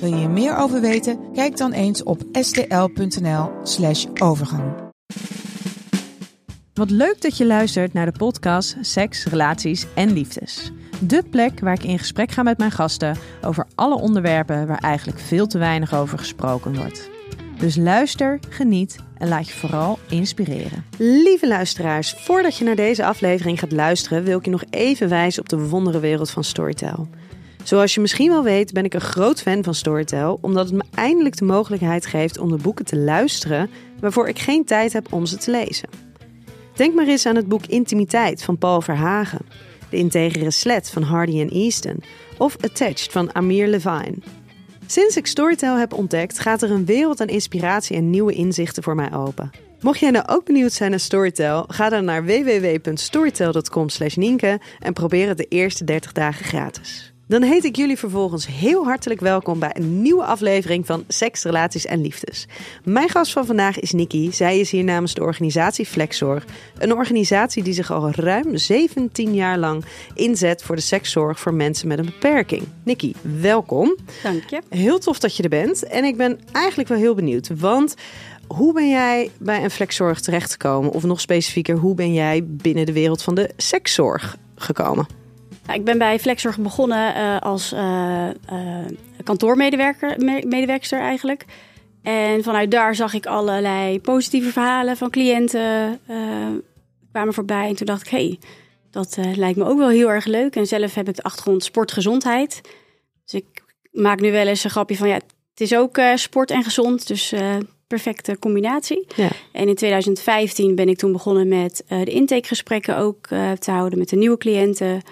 Wil je hier meer over weten? Kijk dan eens op stl.nl/slash overgang. Wat leuk dat je luistert naar de podcast Seks, Relaties en Liefdes. De plek waar ik in gesprek ga met mijn gasten over alle onderwerpen waar eigenlijk veel te weinig over gesproken wordt. Dus luister, geniet en laat je vooral inspireren. Lieve luisteraars, voordat je naar deze aflevering gaat luisteren, wil ik je nog even wijzen op de wonderenwereld van Storytel. Zoals je misschien wel weet, ben ik een groot fan van Storytel, omdat het me eindelijk de mogelijkheid geeft om de boeken te luisteren waarvoor ik geen tijd heb om ze te lezen. Denk maar eens aan het boek Intimiteit van Paul Verhagen, De Integere Slet van Hardy en Easton of Attached van Amir Levine. Sinds ik Storytel heb ontdekt, gaat er een wereld aan inspiratie en nieuwe inzichten voor mij open. Mocht jij nou ook benieuwd zijn naar Storytel, ga dan naar www.storytel.com/nienke en probeer het de eerste 30 dagen gratis. Dan heet ik jullie vervolgens heel hartelijk welkom bij een nieuwe aflevering van Seks, Relaties en Liefdes. Mijn gast van vandaag is Nikki. Zij is hier namens de organisatie Flexzorg. Een organisatie die zich al ruim 17 jaar lang inzet voor de sekszorg voor mensen met een beperking. Nikki, welkom. Dank je. Heel tof dat je er bent. En ik ben eigenlijk wel heel benieuwd, want hoe ben jij bij een flexzorg terechtgekomen? Of nog specifieker, hoe ben jij binnen de wereld van de sekszorg gekomen? Nou, ik ben bij Flexzorg begonnen uh, als uh, kantoormedewerker, medewerkster eigenlijk. En vanuit daar zag ik allerlei positieve verhalen van cliënten kwamen voorbij. En toen dacht ik, hé, hey, dat lijkt me ook wel heel erg leuk. En zelf heb ik de achtergrond sportgezondheid. Dus ik maak nu wel eens een grapje van, ja, het is ook sport en gezond. Dus perfecte combinatie. Ja. En in 2015 ben ik toen begonnen met de intakegesprekken ook te houden met de nieuwe cliënten.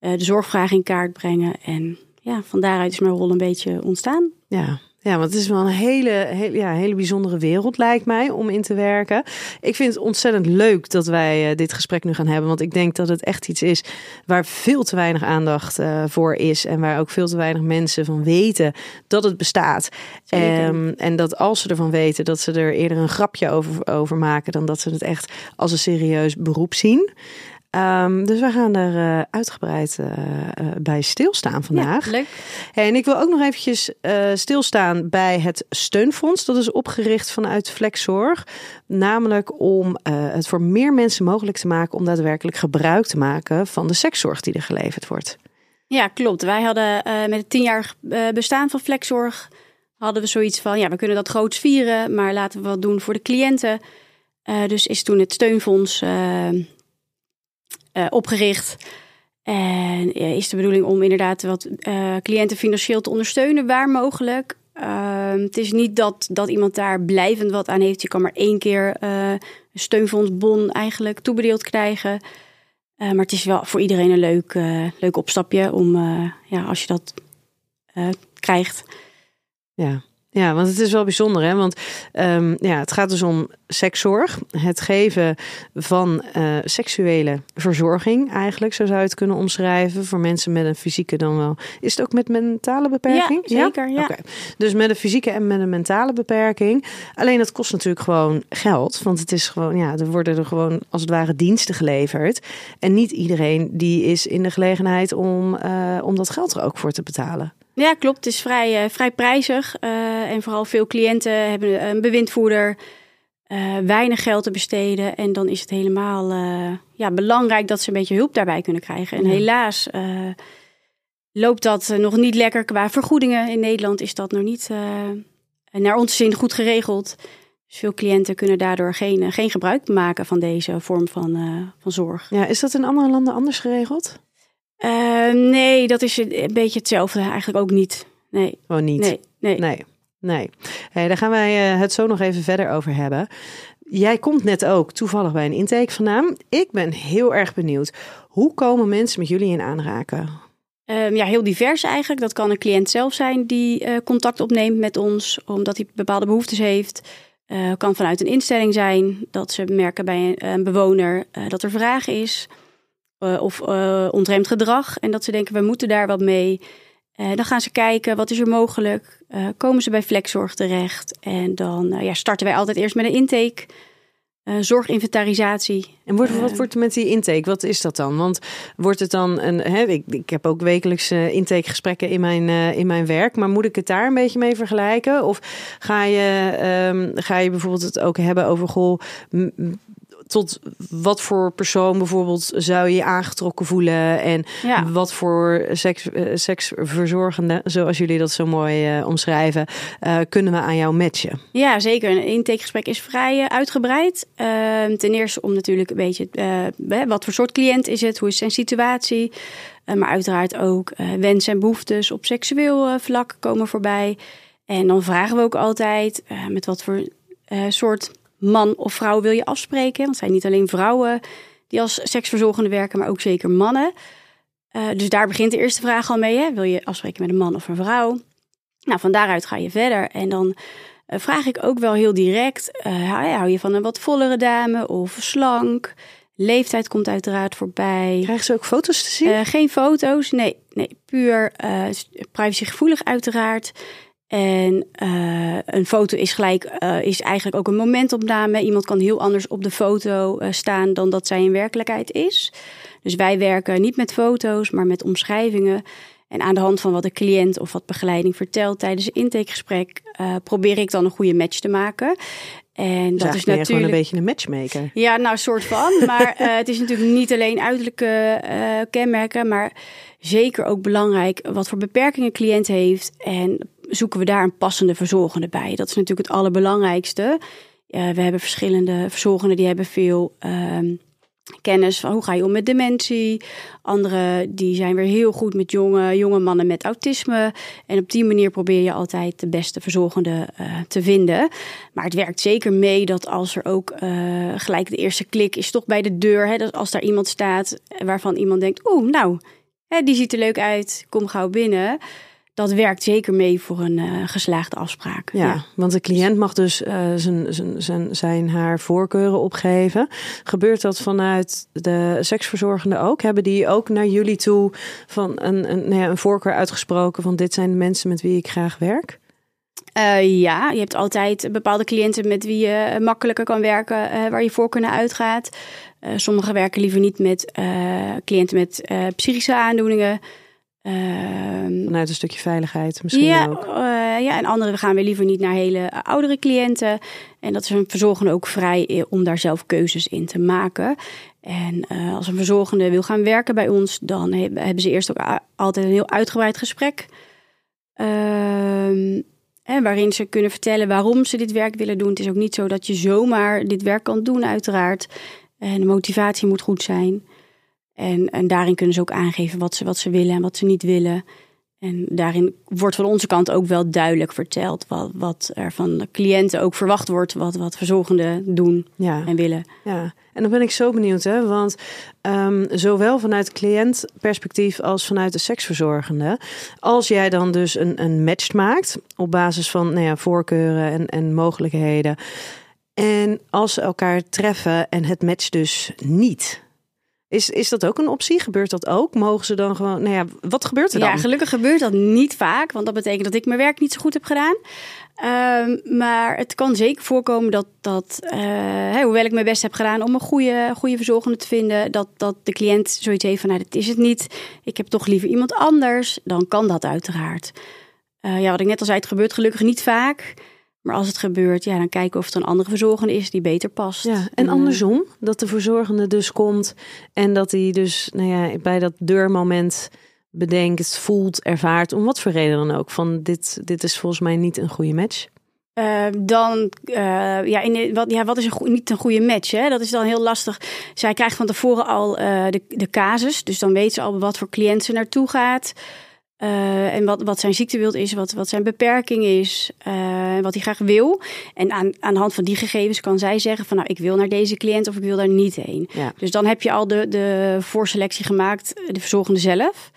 Eh, de zorgvraag in kaart brengen. En ja, van daaruit is mijn rol een beetje ontstaan. Ja, ja, want het is wel een hele, hele, ja, hele bijzondere wereld, lijkt mij, om in te werken. Ik vind het ontzettend leuk dat wij uh, dit gesprek nu gaan hebben. Want ik denk dat het echt iets is waar veel te weinig aandacht uh, voor is. En waar ook veel te weinig mensen van weten dat het bestaat. Um, en dat als ze ervan weten, dat ze er eerder een grapje over, over maken. dan dat ze het echt als een serieus beroep zien. Um, dus we gaan er uh, uitgebreid uh, uh, bij stilstaan vandaag. Ja, leuk. en ik wil ook nog eventjes stilstaan bij het steunfonds. Dat is opgericht vanuit Flexzorg. Namelijk om het voor meer mensen mogelijk te maken om daadwerkelijk gebruik te maken van de sekszorg die er geleverd wordt. Ja, klopt. Wij hadden met het tienjarig bestaan van Flexzorg hadden we zoiets van, ja, we kunnen dat groots vieren, maar laten we wat doen voor de cliënten. dus is toen het steunfonds uh, opgericht. En is de bedoeling om inderdaad wat uh, cliënten financieel te ondersteunen waar mogelijk. Ehm, het is niet dat, dat iemand daar blijvend wat aan heeft. Je kan maar één keer een steunfondsbon eigenlijk toebedeeld krijgen. maar het is wel voor iedereen een leuk, leuk opstapje om, ja, als je dat krijgt. Ja. Ja, want het is wel bijzonder, hè? Want um, ja, het gaat dus om sekszorg. Het geven van uh, seksuele verzorging, eigenlijk, zo zou je het kunnen omschrijven. Voor mensen met een fysieke dan wel. Is het ook met mentale beperking? Ja, zeker. Ja. Okay. Dus met een fysieke en met een mentale beperking. Alleen dat kost natuurlijk gewoon geld. Want het is gewoon, ja, er worden er gewoon als het ware diensten geleverd. En niet iedereen die is in de gelegenheid om, uh, om dat geld er ook voor te betalen. Ja, klopt. Het is vrij, uh, vrij prijzig. Uh, en vooral veel cliënten hebben een bewindvoerder, uh, weinig geld te besteden. En dan is het helemaal ja, belangrijk dat ze een beetje hulp daarbij kunnen krijgen. En ja. helaas loopt dat nog niet lekker qua vergoedingen. In Nederland is dat nog niet naar ons zin goed geregeld. Dus veel cliënten kunnen daardoor geen, geen gebruik maken van deze vorm van, van zorg. Ja, is dat in andere landen anders geregeld? Nee, dat is een beetje hetzelfde. Eigenlijk ook niet. Nee. Gewoon niet? Nee. Nee. nee. Nee. Hey, daar gaan wij uh, het zo nog even verder over hebben. Jij komt net ook toevallig bij een intake vandaan. Ik ben heel erg benieuwd. Hoe komen mensen met jullie in aanraken? Ehm, ja, heel divers eigenlijk. Dat kan een cliënt zelf zijn die uh, contact opneemt met ons omdat hij bepaalde behoeftes heeft. Uh, kan vanuit een instelling zijn dat ze merken bij een, bewoner dat er vraag is. of ontremd gedrag en dat ze denken we moeten daar wat mee. Dan gaan ze kijken wat is er mogelijk. komen ze bij flexzorg terecht. En dan ja, starten wij altijd eerst met een intake. Uh, zorginventarisatie. En wordt, wat wordt met die intake? Wat is dat dan? Want wordt het dan een. Hè, ik, ik heb ook wekelijks uh, intakegesprekken in mijn, uh, in mijn werk. Maar moet ik het daar een beetje mee vergelijken? Of ga je, um, ga je bijvoorbeeld het ook hebben over. Goh, tot wat voor persoon bijvoorbeeld zou je je aangetrokken voelen en ja. wat voor seks, seksverzorgende, zoals jullie dat zo mooi uh, omschrijven, uh, kunnen we aan jou matchen? Ja, zeker. Een intakegesprek is vrij uitgebreid. Ehm, ten eerste om natuurlijk beetje wat voor soort cliënt is het, hoe is zijn situatie, maar uiteraard ook wensen en behoeftes op seksueel vlak komen voorbij. En dan vragen we ook altijd met wat voor soort man of vrouw wil je afspreken. Want het zijn niet alleen vrouwen die als seksverzorgende werken, maar ook zeker mannen. Dus daar begint de eerste vraag al mee. Hè? Wil je afspreken met een man of een vrouw? Nou, van daaruit ga je verder. En dan vraag ik ook wel heel direct: uh, hou je van een wat vollere dame of slank? Leeftijd komt uiteraard voorbij. Krijgen ze ook foto's te zien? geen foto's, nee. nee puur privacygevoelig uiteraard. En uh, een foto is gelijk, uh, is eigenlijk ook een momentopname. Iemand kan heel anders op de foto uh, staan dan dat zij in werkelijkheid is. Dus wij werken niet met foto's, maar met omschrijvingen. En aan de hand van wat de cliënt of wat begeleiding vertelt tijdens een intakegesprek, probeer ik dan een goede match te maken. En dat is natuurlijk gewoon een beetje een matchmaker. Ja, nou, soort van. maar het is natuurlijk niet alleen uiterlijke kenmerken, maar zeker ook belangrijk wat voor beperkingen cliënt heeft en zoeken we daar een passende verzorgende bij. Dat is natuurlijk het allerbelangrijkste. We hebben verschillende verzorgenden die hebben veel uh, kennis van hoe ga je om met dementie. Andere die zijn weer heel goed met jonge, jonge mannen met autisme. En op die manier probeer je altijd de beste verzorgende uh, te vinden. Maar het werkt zeker mee dat als er ook uh, gelijk de eerste klik is toch bij de deur. Hè, dat als daar iemand staat waarvan iemand denkt, oeh, nou, hè, die ziet er leuk uit, kom gauw binnen dat werkt zeker mee voor een uh, geslaagde afspraak. Ja, want de cliënt mag dus uh, zijn, zijn, zijn, zijn haar voorkeuren opgeven. Gebeurt dat vanuit de seksverzorgende ook? Hebben die ook naar jullie toe van een, een, nou ja, een voorkeur uitgesproken van dit zijn de mensen met wie ik graag werk? Uh, ja, je hebt altijd bepaalde cliënten met wie je makkelijker kan werken, uh, waar je voorkeur naar uitgaat. Uh, sommigen werken liever niet met cliënten met psychische aandoeningen. Uh, Vanuit een stukje veiligheid misschien ja, ook. Uh, ja, en anderen gaan we liever niet naar hele oudere cliënten. En dat is een verzorgende ook vrij om daar zelf keuzes in te maken. En uh, als een verzorgende wil gaan werken bij ons, dan hebben ze eerst ook altijd een heel uitgebreid gesprek. Ehm, waarin ze kunnen vertellen waarom ze dit werk willen doen. Het is ook niet zo dat je zomaar dit werk kan doen, uiteraard. En de motivatie moet goed zijn. En, en daarin kunnen ze ook aangeven wat ze, wat ze willen en wat ze niet willen. En daarin wordt van onze kant ook wel duidelijk verteld wat, wat er van de cliënten ook verwacht wordt, wat, wat verzorgenden doen ja. en willen. Ja, en dan ben ik zo benieuwd, hè? want um, zowel vanuit cliëntperspectief als vanuit de seksverzorgende, als jij dan dus een, een match maakt op basis van nou ja, voorkeuren en, en mogelijkheden, en als ze elkaar treffen en het matcht dus niet is, is dat ook een optie? Gebeurt dat ook? Mogen ze dan gewoon. Nou ja, wat gebeurt er dan? Ja, gelukkig gebeurt dat niet vaak, want dat betekent dat ik mijn werk niet zo goed heb gedaan. Um, maar het kan zeker voorkomen dat, dat uh, hoewel ik mijn best heb gedaan om een goede, goede verzorgende te vinden, dat, dat de cliënt zoiets heeft van: nou, dat is het niet. Ik heb toch liever iemand anders. Dan kan dat uiteraard. Uh, ja, wat ik net al zei, het gebeurt gelukkig niet vaak. Maar als het gebeurt, ja, dan kijken of het een andere verzorgende is die beter past. Ja, en eh, andersom, dat de verzorgende dus komt en dat hij dus nou ja, bij dat deurmoment bedenkt, voelt, ervaart, om wat voor reden dan ook, van dit, dit is volgens mij niet een goede match. Uh, dan, uh, ja, in, wat, ja, wat is een niet een goede match? Hè? Dat is dan heel lastig. Zij krijgt van tevoren al uh, de, de casus, dus dan weet ze al wat voor cliënt ze naartoe gaat. Uh, en wat, wat zijn ziektebeeld is, wat, wat zijn beperking is, uh, wat hij graag wil. En aan, aan de hand van die gegevens kan zij zeggen van nou, ik wil naar deze cliënt of ik wil daar niet heen. Ja. Dus dan heb je al de, de voorselectie gemaakt, de verzorgende zelf.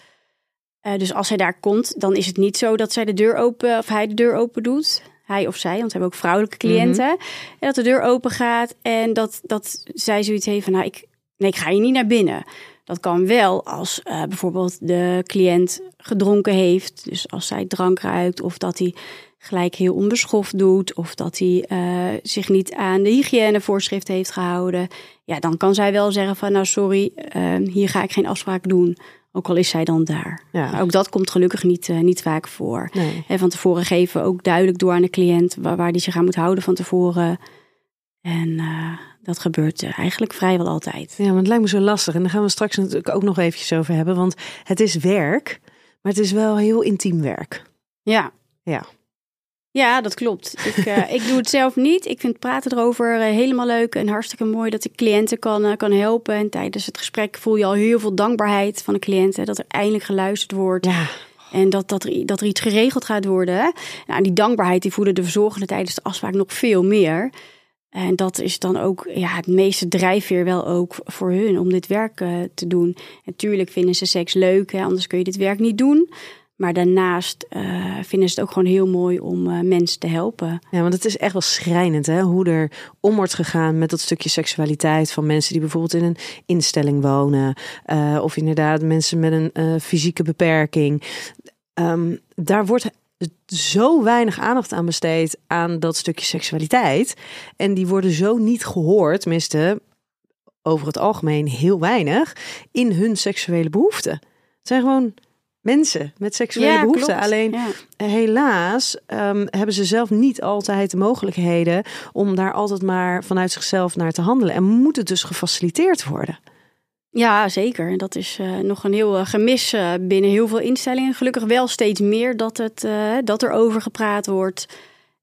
Eh, dus als hij daar komt, dan is het niet zo dat zij de deur open of hij de deur open doet. Hij of zij, want we hebben ook vrouwelijke cliënten. En dat de deur open gaat en dat, dat zij zoiets heeft van, nou, ik, nee, ik ga hier niet naar binnen. Dat kan wel als eh, bijvoorbeeld de cliënt gedronken heeft. Dus als zij drank ruikt of dat hij gelijk heel onbeschoft doet. Of dat hij eh, zich niet aan de hygiënevoorschrift heeft gehouden. Ja, dan kan zij wel zeggen van nou sorry, eh, hier ga ik geen afspraak doen. Ook al is zij dan daar. Ja. Maar ook dat komt gelukkig niet, niet vaak voor. Nee. En van tevoren geven we ook duidelijk door aan de cliënt waar, waar die zich aan moet houden van tevoren. En dat gebeurt eh, eigenlijk vrijwel altijd. Ja, maar het lijkt me zo lastig. En daar gaan we straks natuurlijk ook nog eventjes over hebben. Want het is werk, maar het is wel heel intiem werk. Ja. Ja. Ja, dat klopt. Ik, eh, ik doe het zelf niet. Ik vind praten erover eh, helemaal leuk en hartstikke mooi dat ik cliënten kan, kan helpen. En tijdens het gesprek voel je al heel veel dankbaarheid van de cliënten. Dat er eindelijk geluisterd wordt. Ja, En dat, dat, er, dat er iets geregeld gaat worden. Nou, die dankbaarheid die voelen de verzorgenden tijdens de afspraak nog veel meer. En dat is dan ook ja, het meeste drijfveer wel ook voor hun om dit werk eh, te doen. Natuurlijk vinden ze seks leuk, hè, anders kun je dit werk niet doen. Maar daarnaast eh, vinden ze het ook gewoon heel mooi om eh, mensen te helpen. Ja, want het is echt wel schrijnend hè, hoe er om wordt gegaan met dat stukje seksualiteit van mensen die bijvoorbeeld in een instelling wonen. of inderdaad mensen met een fysieke beperking. Ehm, daar wordt zo weinig aandacht aan besteed aan dat stukje seksualiteit. En die worden zo niet gehoord, tenminste over het algemeen heel weinig, in hun seksuele behoeften. Het zijn gewoon mensen met seksuele behoeften. klopt. Alleen Ja. helaas ehm, hebben ze zelf niet altijd de mogelijkheden om daar altijd maar vanuit zichzelf naar te handelen. En moet het dus gefaciliteerd worden. Ja, zeker. En Dat is eh, nog een heel eh, gemis eh, binnen heel veel instellingen. Gelukkig wel steeds meer dat, het, dat er over gepraat wordt.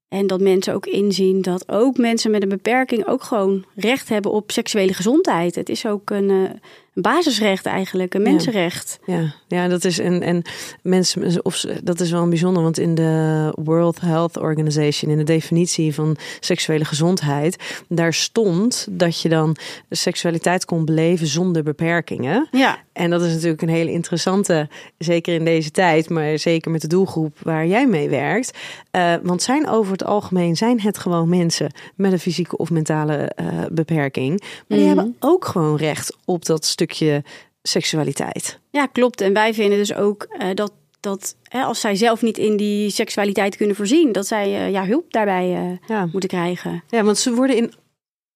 En dat mensen ook inzien dat ook mensen met een beperking ook gewoon recht hebben op seksuele gezondheid. Het is ook een, een basisrecht eigenlijk, een mensenrecht. Ja, ja dat is en, en mensen, of dat is wel een bijzonder, want in de World Health Organization, in de definitie van seksuele gezondheid, daar stond dat je dan seksualiteit kon beleven zonder beperkingen. Ja, En dat is natuurlijk een hele interessante, zeker in deze tijd, maar zeker met de doelgroep waar jij mee werkt. Eh, want zijn over het algemeen zijn het gewoon mensen met een fysieke of mentale eh, beperking. Maar die Mhm. hebben ook gewoon recht op dat stukje seksualiteit. ja, klopt. En wij vinden dus ook eh, dat, dat hè, als zij zelf niet in die seksualiteit kunnen voorzien, dat zij ja, hulp daarbij Ja. moeten krijgen. ja, want ze worden in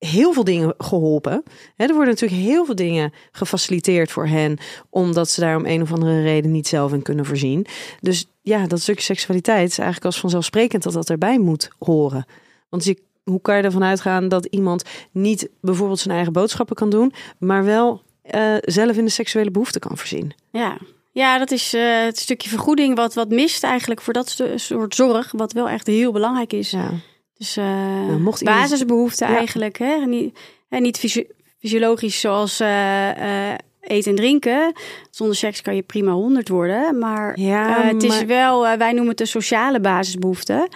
heel veel dingen geholpen. Hè, er worden natuurlijk heel veel dingen gefaciliteerd voor hen, omdat ze daar om een of andere reden niet zelf in kunnen voorzien. Dus ja, dat stukje seksualiteit is eigenlijk als vanzelfsprekend dat dat erbij moet horen. Want je, hoe kan je ervan uitgaan dat iemand niet bijvoorbeeld zijn eigen boodschappen kan doen, maar wel eh, zelf in de seksuele behoefte kan voorzien? Ja, ja dat is eh, het stukje vergoeding wat, wat mist eigenlijk voor dat soort zorg, wat wel echt heel belangrijk is. Ja. Dus eh, mocht iemand- basisbehoeften Ja. eigenlijk. Hè? Niet, hè, niet fysio- fysiologisch zoals eh, eh, eten en drinken. Zonder seks kan je prima honderd worden. Maar Ja, het is wel, wij noemen het de sociale basisbehoeften.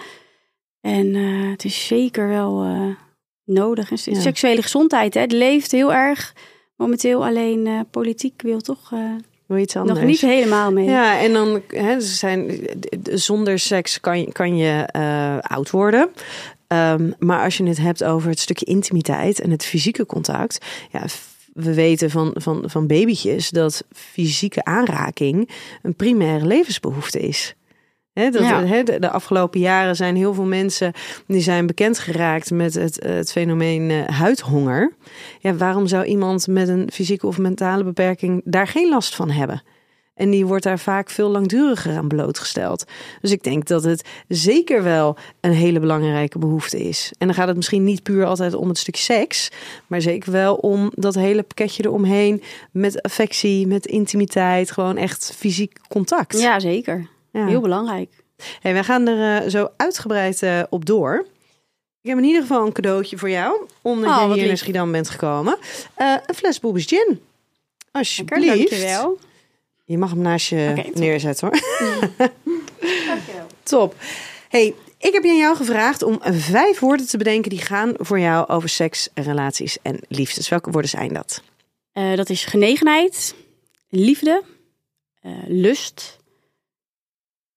En het is zeker wel nodig. En Ja. seksuele gezondheid, hè, het leeft heel erg momenteel. Alleen politiek wil toch Wil je iets anders? nog niet helemaal mee. Ja, en dan hè, ze zijn, zonder seks kan je, kan je eh, oud worden. Ehm, maar als je het hebt over het stukje intimiteit en het fysieke contact. Ja, we weten van, van, van babytjes dat fysieke aanraking een primaire levensbehoefte is. Dat, Ja. de, afgelopen jaren zijn heel veel mensen die zijn bekend geraakt met het, het fenomeen eh, huidhonger. Ja, waarom zou iemand met een fysieke of mentale beperking daar geen last van hebben? En die wordt daar vaak veel langduriger aan blootgesteld. Dus ik denk dat het zeker wel een hele belangrijke behoefte is. En dan gaat het misschien niet puur altijd om het stukje seks, maar zeker wel om dat hele pakketje eromheen met affectie, met intimiteit, gewoon echt fysiek contact. Ja, zeker. Ja. Heel belangrijk. Hey, wij gaan er eh, zo uitgebreid eh, op door. Ik heb in ieder geval een cadeautje voor jou, omdat Oh, je hier naar. Schiedam bent gekomen. Eh, een fles Bobby's Gin. Lekker, Alsjeblieft. dankjewel. Je mag hem naast je neerzetten hoor. Top. Hey, ik heb je aan jou gevraagd om vijf woorden te bedenken die gaan voor jou over seks, relaties en liefdes. Welke woorden zijn dat? Dat is genegenheid, liefde, lust,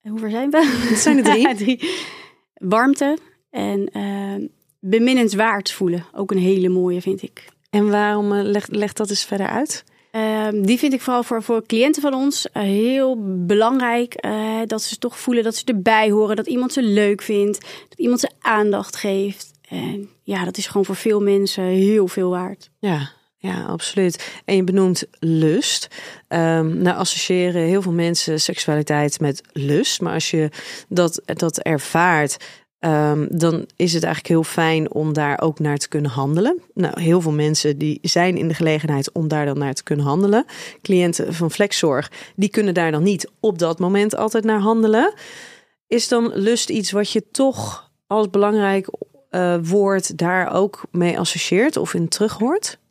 Hoe ver zijn we? Het zijn er drie. Warmte en uh, beminnenswaard voelen. Ook een hele mooie, vind ik. En waarom, uh, leg, leg dat eens verder uit. Uh, die vind ik vooral voor, voor cliënten van ons uh, heel belangrijk. Uh, dat ze toch voelen dat ze erbij horen. Dat iemand ze leuk vindt. Dat iemand ze aandacht geeft. En ja, dat is gewoon voor veel mensen heel veel waard. Ja, ja, absoluut. En je benoemt lust. Um, nou associëren heel veel mensen seksualiteit met lust. Maar als je dat, dat ervaart, um, dan is het eigenlijk heel fijn om daar ook naar te kunnen handelen. Nou, heel veel mensen die zijn in de gelegenheid om daar dan naar te kunnen handelen. Cliënten van flexzorg, die kunnen daar dan niet op dat moment altijd naar handelen. Is dan lust iets wat je toch als belangrijk uh, woord daar ook mee associeert of in terug hoort?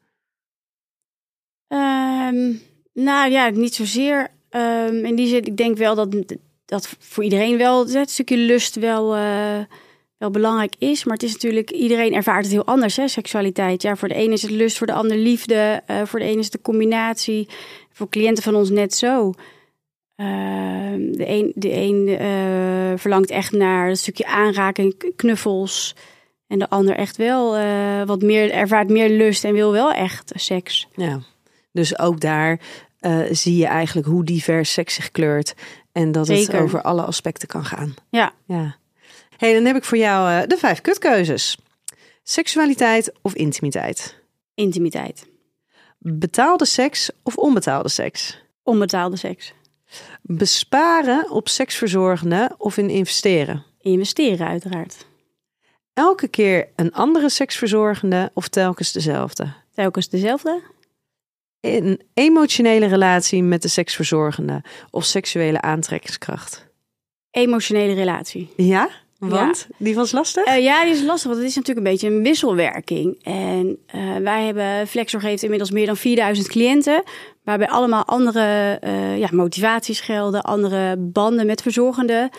Um, nou ja, niet zozeer. Um, in die zin, ik denk wel dat, dat voor iedereen wel het stukje lust wel, uh, wel belangrijk is. Maar het is natuurlijk, iedereen ervaart het heel anders, hè, seksualiteit. Ja, voor de ene is het lust, voor de ander liefde. Uh, voor de ene is het de combinatie. Voor cliënten van ons net zo. Uh, de een, de een uh, verlangt echt naar een stukje aanraking, knuffels. En de ander echt wel wat meer, ervaart meer lust en wil wel echt seks. Ja, dus ook daar uh, zie je eigenlijk hoe divers seks zich kleurt. En dat Zeker. het over alle aspecten kan gaan. Ja. ja. hey, dan heb ik voor jou uh, de vijf kutkeuzes. Seksualiteit of intimiteit? Intimiteit. Betaalde seks of onbetaalde seks? Onbetaalde seks. Besparen op seksverzorgenden of in investeren? Investeren uiteraard. Elke keer een andere seksverzorgende of telkens dezelfde? Telkens dezelfde. Een emotionele relatie met de seksverzorgende of seksuele aantrekkingskracht? Emotionele relatie. Ja? Want? Ja. Die was lastig? Uh, ja, die is lastig, want het is natuurlijk een beetje een wisselwerking. En uh, wij hebben, Flexzorg heeft inmiddels meer dan 4000 cliënten, waarbij allemaal andere uh, ja, motivaties gelden, andere banden met verzorgenden.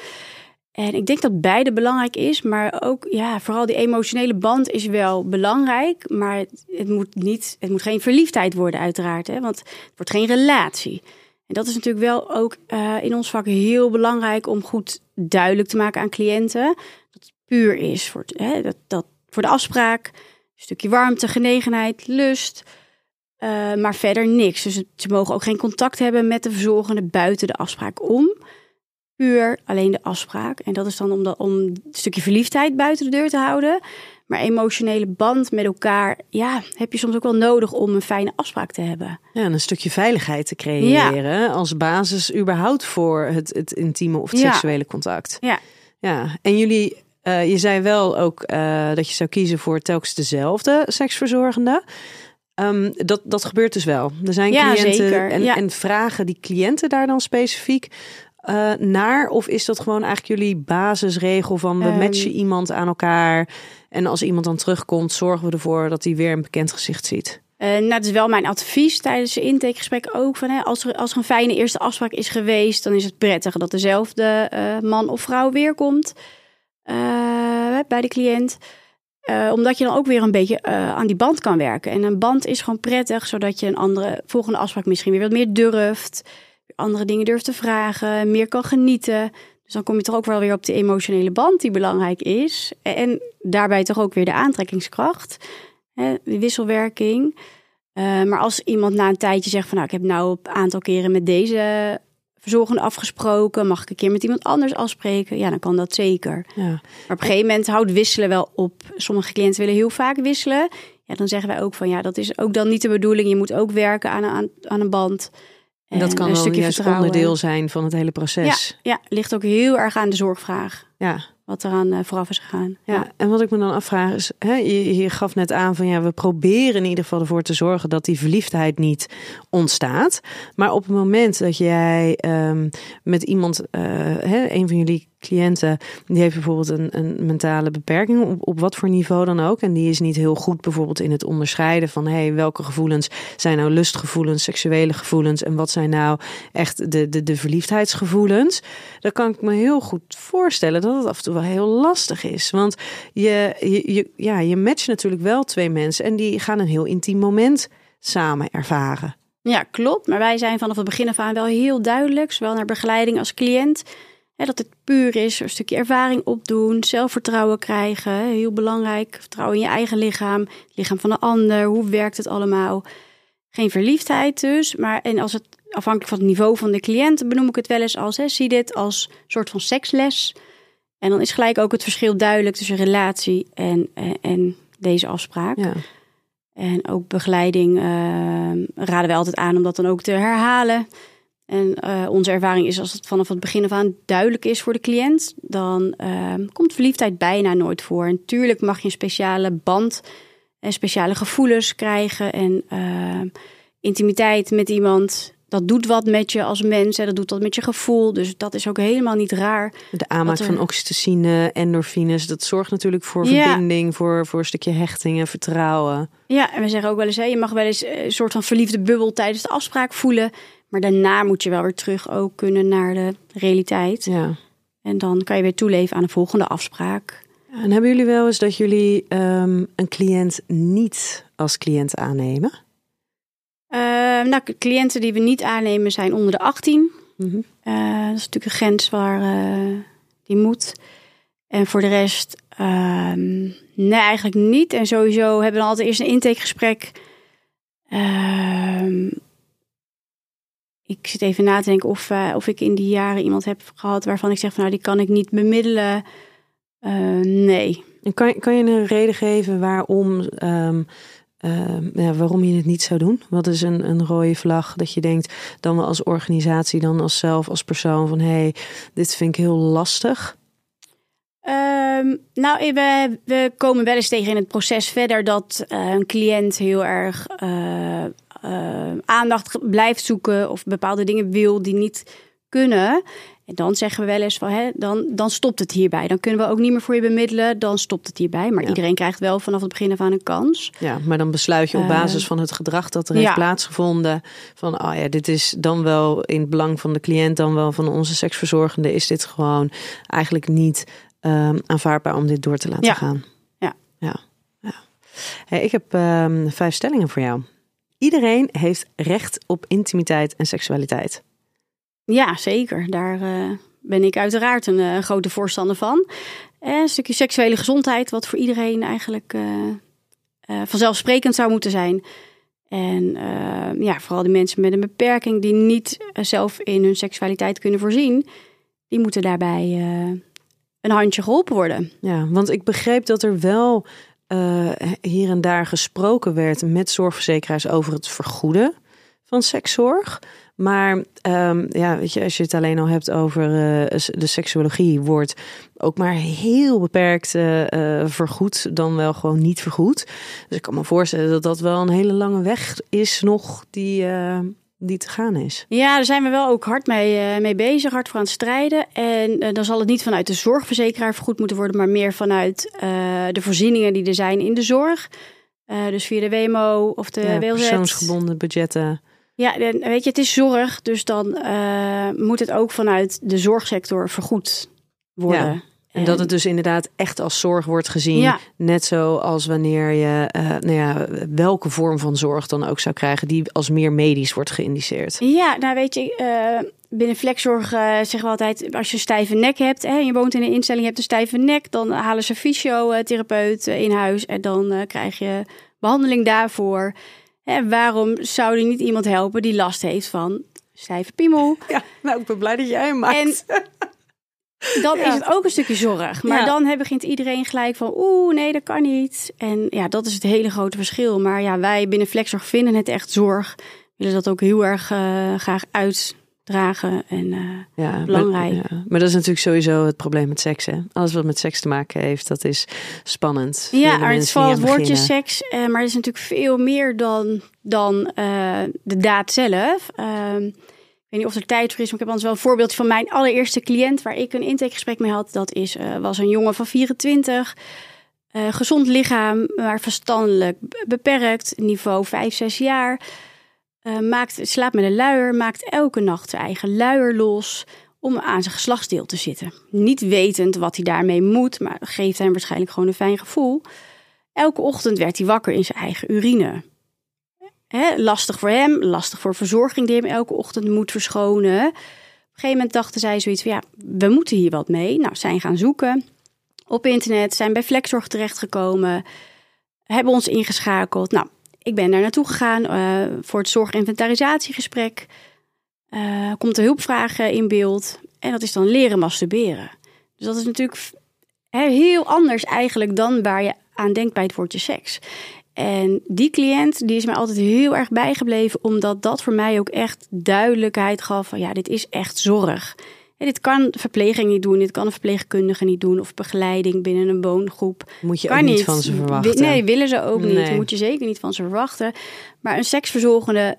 En ik denk dat beide belangrijk is, maar ook ja, vooral die emotionele band is wel belangrijk, maar het, moet niet, het moet geen verliefdheid worden uiteraard, hè, want het wordt geen relatie. En dat is natuurlijk wel ook uh, in ons vak heel belangrijk om goed duidelijk te maken aan cliënten dat het puur is voor, hè, dat, dat, voor de afspraak, een stukje warmte, genegenheid, lust, uh, maar verder niks. Dus ze mogen ook geen contact hebben met de verzorgende buiten de afspraak om puur alleen de afspraak. En dat is dan om, de, om een stukje verliefdheid buiten de deur te houden. Maar emotionele band met elkaar, ja, heb je soms ook wel nodig om een fijne afspraak te hebben. Ja, en een stukje veiligheid te creëren ja. als basis überhaupt voor het, het intieme of het ja. seksuele contact. Ja. Ja, en jullie, uh, je zei wel ook uh, dat je zou kiezen voor telkens dezelfde seksverzorgende. Um, dat, dat gebeurt dus wel. Er zijn ja, cliënten. En, ja. en vragen die cliënten daar dan specifiek uh, naar? Of is dat gewoon eigenlijk jullie basisregel van we um, matchen iemand aan elkaar en als iemand dan terugkomt, zorgen we ervoor dat hij weer een bekend gezicht ziet? Uh, nou, dat is wel mijn advies tijdens de intakegesprek ook. Van, hè, als, er, als er een fijne eerste afspraak is geweest, dan is het prettig dat dezelfde uh, man of vrouw weer komt bij de cliënt. omdat je dan ook weer een beetje aan die band kan werken. En een band is gewoon prettig, zodat je een andere volgende afspraak misschien weer wat meer durft andere dingen durft te vragen, meer kan genieten. Dus dan kom je toch ook wel weer op de emotionele band die belangrijk is. En daarbij toch ook weer de aantrekkingskracht, hè, de wisselwerking. Uh, maar als iemand na een tijdje zegt van nou, ik heb nou een aantal keren met deze verzorgende afgesproken, mag ik een keer met iemand anders afspreken? Ja, dan kan dat zeker. Ja. Maar op een gegeven moment houdt wisselen wel op. Sommige cliënten willen heel vaak wisselen. Ja, dan zeggen wij ook van ja, dat is ook dan niet de bedoeling. Je moet ook werken aan, aan, aan een band. En dat kan een stukje juist vertrouwen. onderdeel zijn van het hele proces. Ja, ja, ligt ook heel erg aan de zorgvraag. Ja. Wat eraan uh, vooraf is gegaan. Ja. en wat ik me dan afvraag is, hè, je, gaf net aan van ja, we proberen in ieder geval ervoor te zorgen dat die verliefdheid niet ontstaat. Maar op het moment dat jij um, met iemand, uh, hè, een van jullie cliënten, die heeft bijvoorbeeld een, een mentale beperking, op, op wat voor niveau dan ook. En die is niet heel goed bijvoorbeeld in het onderscheiden van hey, welke gevoelens zijn nou lustgevoelens, seksuele gevoelens en wat zijn nou echt de, de, de verliefdheidsgevoelens. Dan kan ik me heel goed voorstellen dat het af en toe wel heel lastig is. Want je, je, ja, je matcht natuurlijk wel twee mensen en die gaan een heel intiem moment samen ervaren. Ja, klopt. Maar wij zijn vanaf het begin af aan wel heel duidelijk, zowel naar begeleiding als cliënt dat het puur is, een stukje ervaring opdoen, zelfvertrouwen krijgen. Heel belangrijk, vertrouwen in je eigen lichaam, het lichaam van de ander. Hoe werkt het allemaal? Geen verliefdheid dus, maar en als het afhankelijk van het niveau van de cliënt benoem ik het wel eens als, hè, zie dit als een soort van seksles. En dan is gelijk ook het verschil duidelijk tussen relatie en, en, en deze afspraak. Ja. En ook begeleiding eh, raden wij altijd aan om dat dan ook te herhalen. En eh, onze ervaring is als het vanaf het begin af aan duidelijk is voor de cliënt, dan eh, komt verliefdheid bijna nooit voor. En tuurlijk mag je een speciale band en speciale gevoelens krijgen en intimiteit met iemand. Dat doet wat met je als mens en dat doet wat met je gevoel. Dus dat is ook helemaal niet raar. De aanmaak er- van oxytocine, endorfines, dat zorgt natuurlijk voor Ja. verbinding, voor, voor een stukje hechting en vertrouwen. Ja, en we zeggen ook wel eens, hè, je mag wel eens eh, een soort van verliefde bubbel tijdens de afspraak voelen. Maar daarna moet je wel weer terug ook kunnen naar de realiteit. Ja. En dan kan je weer toeleven aan de volgende afspraak. En hebben jullie wel eens dat jullie ehm, een cliënt niet als cliënt aannemen? Eh, nou, cliënten die we niet aannemen zijn onder de 18. Mhm. Eh, dat is natuurlijk een grens waar eh, die moet. En voor de rest, ehm, nee, eigenlijk niet. En sowieso hebben we altijd eerst een intakegesprek. Ehm, ik zit even na te denken of, eh, of ik in die jaren iemand heb gehad waarvan ik zeg van nou die kan ik niet bemiddelen. Nee. En kan, kan je een reden geven waarom, ehm, ehm, waarom je het niet zou doen? Wat is een, een rode vlag dat je denkt, dan wel als organisatie, dan als zelf, als persoon van hé, hey, dit vind ik heel lastig. Ehm, nou, we, we komen wel eens tegen in het proces verder dat eh, een cliënt heel erg eh, eh, aandacht blijft zoeken of bepaalde dingen wil die niet kunnen. En dan zeggen we wel eens van, hè, dan, dan stopt het hierbij. Dan kunnen we ook niet meer voor je bemiddelen, dan stopt het hierbij. Maar Ja. iedereen krijgt wel vanaf het begin af aan een kans. Ja, maar dan besluit je op Eh, basis van het gedrag dat er heeft plaatsgevonden. Van, oh ja, dit is dan wel in het belang van de cliënt, dan wel van onze seksverzorgende. Is dit gewoon eigenlijk niet ehm, aanvaardbaar om dit door te laten Ja. gaan? Ja. ja. ja. Hey, ik heb ehm, vijf stellingen voor jou. Iedereen heeft recht op intimiteit en seksualiteit. Ja, zeker. Daar eh, ben ik uiteraard een eh, grote voorstander van. En een stukje seksuele gezondheid, wat voor iedereen eigenlijk eh, eh, vanzelfsprekend zou moeten zijn. En eh, ja, vooral die mensen met een beperking die niet eh, zelf in hun seksualiteit kunnen voorzien, die moeten daarbij eh, een handje geholpen worden. Ja, want ik begreep dat er wel eh, hier en daar gesproken werd met zorgverzekeraars over het vergoeden van sekszorg. Maar ehm, ja, weet je, als je het alleen al hebt over eh, de seksuologie, wordt ook maar heel beperkt eh, eh, vergoed, dan wel gewoon niet vergoed. Dus ik kan me voorstellen dat dat wel een hele lange weg is nog die, die te gaan is. Ja, daar zijn we wel ook hard mee, mee bezig, hard voor aan het strijden. En dan zal het niet vanuit de zorgverzekeraar vergoed moeten worden, maar meer vanuit de voorzieningen die er zijn in de zorg. Dus via de WMO of de Ja, WLZ. persoonsgebonden budgetten. Ja, weet je, het is zorg, dus dan eh, moet het ook vanuit de zorgsector vergoed worden. Ja, En dat het dus inderdaad echt als zorg wordt gezien. Ja. Net zoals wanneer je, eh, nou ja, welke vorm van zorg dan ook zou krijgen, die als meer medisch wordt geïndiceerd. Ja, nou weet je, eh, binnen flexzorg zeggen we altijd, als je een stijve nek hebt hè, en je woont in een instelling, je hebt een stijve nek, dan halen ze fysiotherapeut in huis en dan krijg je behandeling daarvoor. En waarom zou er niet iemand helpen die last heeft van stijve piemel? Ja, nou, ik ben blij dat jij hem maakt. En dan Ja. is het ook een stukje zorg. Maar Ja. dan begint iedereen gelijk van, oeh, nee, dat kan niet. En ja, dat is het hele grote verschil. Maar ja, wij binnen Flexzorg vinden het echt zorg. Willen dat ook heel erg eh, graag uitdragen. En eh, ja, belangrijk. Maar, ja. maar dat is natuurlijk sowieso het probleem met seks. Hè? Alles wat met seks te maken heeft, dat is spannend. ja, maar het valt het woordje seks. eh, maar het is natuurlijk veel meer dan, dan eh, de daad zelf. Ehm, ik weet niet of er tijd voor is, maar ik heb anders wel een voorbeeldje van mijn allereerste cliënt waar ik een intakegesprek mee had. Dat is, was een jongen van 24. eh, gezond lichaam, maar verstandelijk beperkt. Niveau 5, 6 jaar. Eh, maakt, slaapt met een luier, maakt elke nacht zijn eigen luier los om aan zijn geslachtsdeel te zitten. Niet wetend wat hij daarmee moet, maar geeft hem waarschijnlijk gewoon een fijn gevoel. Elke ochtend werd hij wakker in zijn eigen urine. Lastig voor hem, lastig voor verzorging die hem elke ochtend moet verschonen. een gegeven moment dachten zij zoiets van ja, we moeten hier wat mee. Nou, zijn gaan zoeken op internet, zijn bij Flexzorg terechtgekomen, hebben ons ingeschakeld. Nou, ik ben daar naartoe gegaan uh, voor het zorginventarisatiegesprek. Uh, komt de hulpvragen in beeld en dat is dan leren masturberen. Dus dat is natuurlijk heel anders eigenlijk dan waar je aan denkt bij het woordje seks. En die cliënt die is mij altijd heel erg bijgebleven, omdat dat voor mij ook echt duidelijkheid gaf van ja, dit is echt zorg. En dit kan verpleging niet doen, dit kan een verpleegkundige niet doen of begeleiding binnen een woongroep. Moet je ook niet, van ze verwachten. Nee, willen ze ook niet. Moet je zeker niet van ze verwachten. Maar een seksverzorgende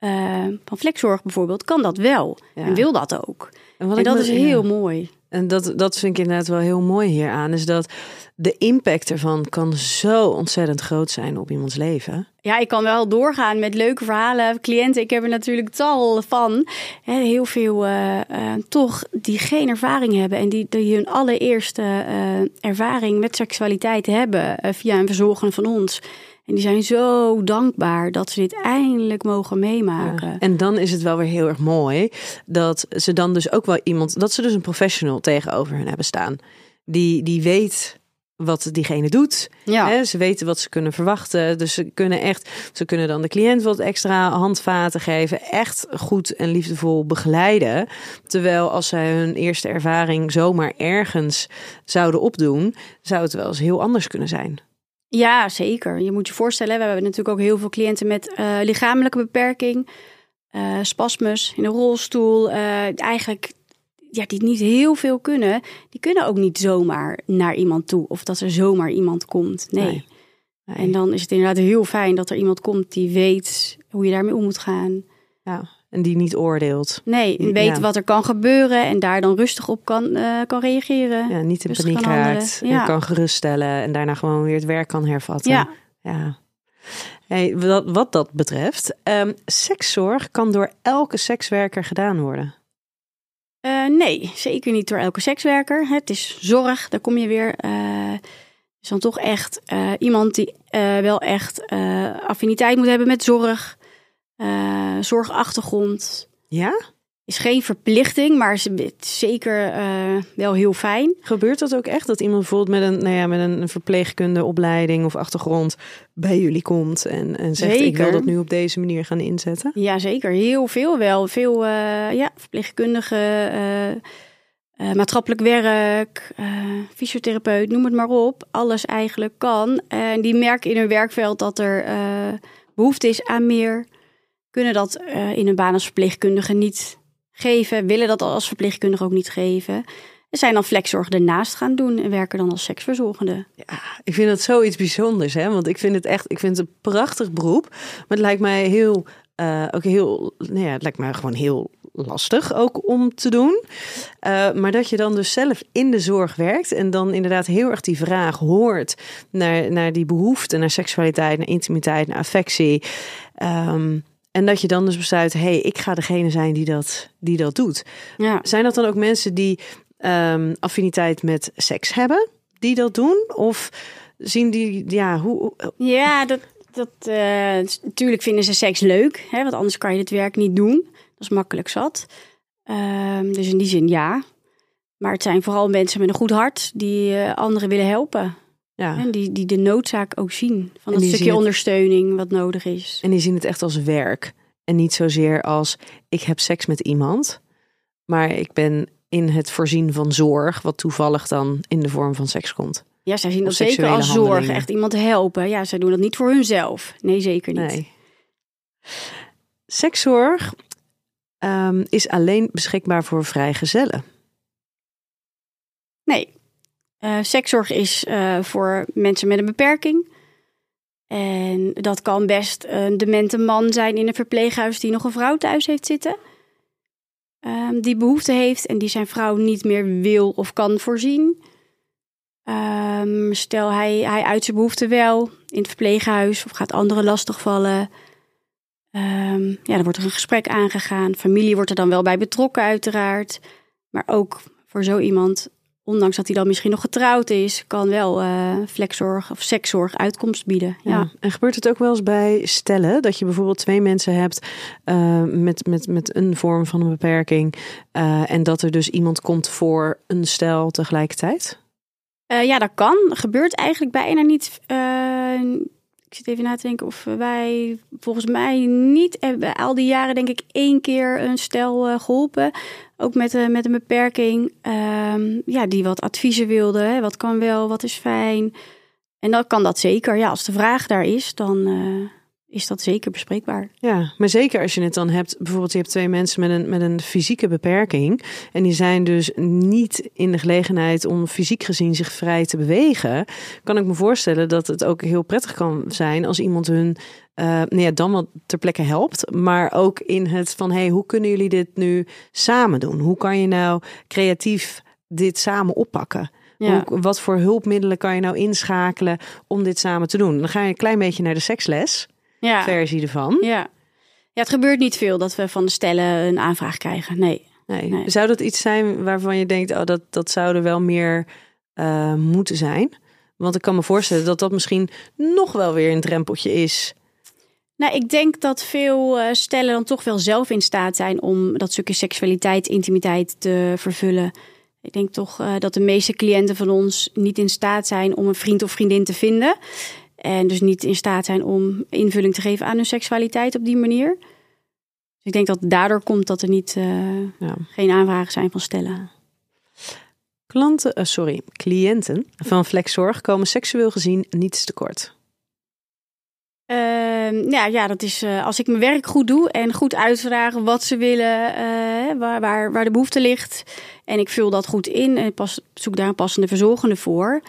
uh, van flexzorg bijvoorbeeld kan dat wel en wil dat ook. En, en dat is heel mooi. En dat, dat vind ik inderdaad wel heel mooi hieraan. Is dat de impact ervan kan zo ontzettend groot zijn op iemands leven. Ja, ik kan wel doorgaan met leuke verhalen. Cliënten, ik heb er natuurlijk tal van. Heel veel uh, uh, toch die geen ervaring hebben. En die, die hun allereerste uh, ervaring met seksualiteit hebben via een verzorgende van ons. En die zijn zo dankbaar dat ze dit eindelijk mogen meemaken. en dan is het wel weer heel erg mooi dat ze dan dus ook wel iemand, dat ze dus een professional tegenover hen hebben staan. Die, die weet wat diegene doet. Ja. Hè, ze weten wat ze kunnen verwachten. Dus ze kunnen echt, ze kunnen dan de cliënt wat extra handvaten geven. Echt goed en liefdevol begeleiden. Terwijl als zij hun eerste ervaring zomaar ergens zouden opdoen, zou het wel eens heel anders kunnen zijn. Ja, zeker. Je moet je voorstellen, we hebben natuurlijk ook heel veel cliënten met uh, lichamelijke beperking, uh, spasmus in een rolstoel. Uh, eigenlijk ja, die niet heel veel kunnen, die kunnen ook niet zomaar naar iemand toe of dat er zomaar iemand komt. Nee. En dan is het inderdaad heel fijn dat er iemand komt die weet hoe je daarmee om moet gaan. Ja. En die niet oordeelt. Nee, weet wat er kan gebeuren en daar dan rustig op kan, uh, kan reageren. Ja, niet in paniek raakt. Ja. kan geruststellen en daarna gewoon weer het werk kan hervatten. Ja. ja. Hey, wat, wat dat betreft, um, sekszorg kan door elke sekswerker gedaan worden. Uh, nee, zeker niet door elke sekswerker. Het is zorg, daar kom je weer. Uh, is dan toch echt uh, iemand die wel echt affiniteit moet hebben met zorg zorgachtergrond. Ja? Is geen verplichting, maar is zeker uh, wel heel fijn. Gebeurt dat ook echt? Dat iemand bijvoorbeeld met een, nou ja, met een verpleegkundeopleiding of achtergrond bij jullie komt en, en zegt: Ik wil dat nu op deze manier gaan inzetten? Ja, zeker. Heel veel wel. Veel uh, ja, verpleegkundigen, uh, maatschappelijk werk, fysiotherapeut, noem het maar op. Alles eigenlijk kan. En die merken in hun werkveld dat er behoefte is aan meer kunnen dat in een baan als verpleegkundige niet geven, willen dat als verpleegkundige ook niet geven. En zijn dan flexzorg ernaast gaan doen en werken dan als seksverzorgende. Ja, ik vind dat zoiets bijzonders, hè? Want ik vind het echt, ik vind het een prachtig beroep. Maar het lijkt mij heel, uh, ook heel, nou ja, het lijkt mij gewoon heel lastig ook om te doen. Uh, maar dat je dan dus zelf in de zorg werkt en dan inderdaad heel erg die vraag hoort naar, naar die behoefte, naar seksualiteit, naar intimiteit, naar affectie. Um, en dat je dan dus besluit, hé, hey, ik ga degene zijn die dat, die dat doet. Ja. Zijn dat dan ook mensen die um, affiniteit met seks hebben, die dat doen? Of zien die, ja, hoe... Ja, dat, dat, uh, natuurlijk vinden ze seks leuk, hè, want anders kan je het werk niet doen. Dat is makkelijk zat. Um, dus in die zin ja. Maar het zijn vooral mensen met een goed hart die uh, anderen willen helpen. Ja. En die, die de noodzaak ook zien van dat stukje ondersteuning wat nodig is. En die zien het echt als werk. En niet zozeer als ik heb seks met iemand, maar ik ben in het voorzien van zorg, wat toevallig dan in de vorm van seks komt. Ja, zij zien dat zeker als zorg, echt iemand helpen. Ja, zij doen dat niet voor hunzelf. Nee, zeker niet. Nee. Sekszorg um, is alleen beschikbaar voor vrijgezellen. Nee, uh, sekszorg is uh, voor mensen met een beperking. En dat kan best een demente man zijn in een verpleeghuis die nog een vrouw thuis heeft zitten. Um, die behoefte heeft en die zijn vrouw niet meer wil of kan voorzien. Um, stel hij, hij uit zijn behoefte wel in het verpleeghuis of gaat anderen lastigvallen. Um, ja, dan wordt er een gesprek aangegaan. Familie wordt er dan wel bij betrokken, uiteraard. Maar ook voor zo iemand ondanks dat hij dan misschien nog getrouwd is, kan wel uh, flexzorg of sekszorg uitkomst bieden. Ja. En gebeurt het ook wel eens bij stellen dat je bijvoorbeeld twee mensen hebt uh, met, met, met een vorm van een beperking uh, en dat er dus iemand komt voor een stel tegelijkertijd? ja, dat kan. Gebeurt eigenlijk bijna niet. Ik zit even na te denken of wij volgens mij niet hebben al die jaren denk ik één keer een stel geholpen ook met, uh, met een beperking, ehm, ja, die wat adviezen wilde. Hè? Wat kan wel, wat is fijn. En dan kan dat zeker. Ja, als de vraag daar is, dan uh, is dat zeker bespreekbaar. Ja, maar zeker als je het dan hebt, bijvoorbeeld je hebt twee mensen met een, met een fysieke beperking. En die zijn dus niet in de gelegenheid om fysiek gezien zich vrij te bewegen. Kan ik me voorstellen dat het ook heel prettig kan zijn als iemand hun uh, nou ja, dan wat ter plekke helpt. Maar ook in het van hey, hoe kunnen jullie dit nu samen doen? Hoe kan je nou creatief dit samen oppakken? Hoe, wat voor hulpmiddelen kan je nou inschakelen om dit samen te doen? Dan ga je een klein beetje naar de seksles ja. versie ervan. Ja. ja, het gebeurt niet veel dat we van de stellen een aanvraag krijgen. Nee. nee. Zou dat iets zijn waarvan je denkt, oh, dat, dat zou er wel meer uh, moeten zijn? Want ik kan me voorstellen dat dat misschien nog wel weer een drempeltje is nou, ik denk dat veel uh, stellen dan toch wel zelf in staat zijn om dat stukje seksualiteit, intimiteit te vervullen. Ik denk toch uh, dat de meeste cliënten van ons niet in staat zijn om een vriend of vriendin te vinden. En dus niet in staat zijn om invulling te geven aan hun seksualiteit op die manier. Dus ik denk dat daardoor komt dat er niet, uh, ja. geen aanvragen zijn van stellen. Klanten, sorry, cliënten van Flexzorg komen seksueel gezien niets tekort. Uh, ja, ja, dat is uh, als ik mijn werk goed doe en goed uitvragen wat ze willen, waar, waar, waar de behoefte ligt. En ik vul dat goed in en pas, zoek daar een passende verzorgende voor.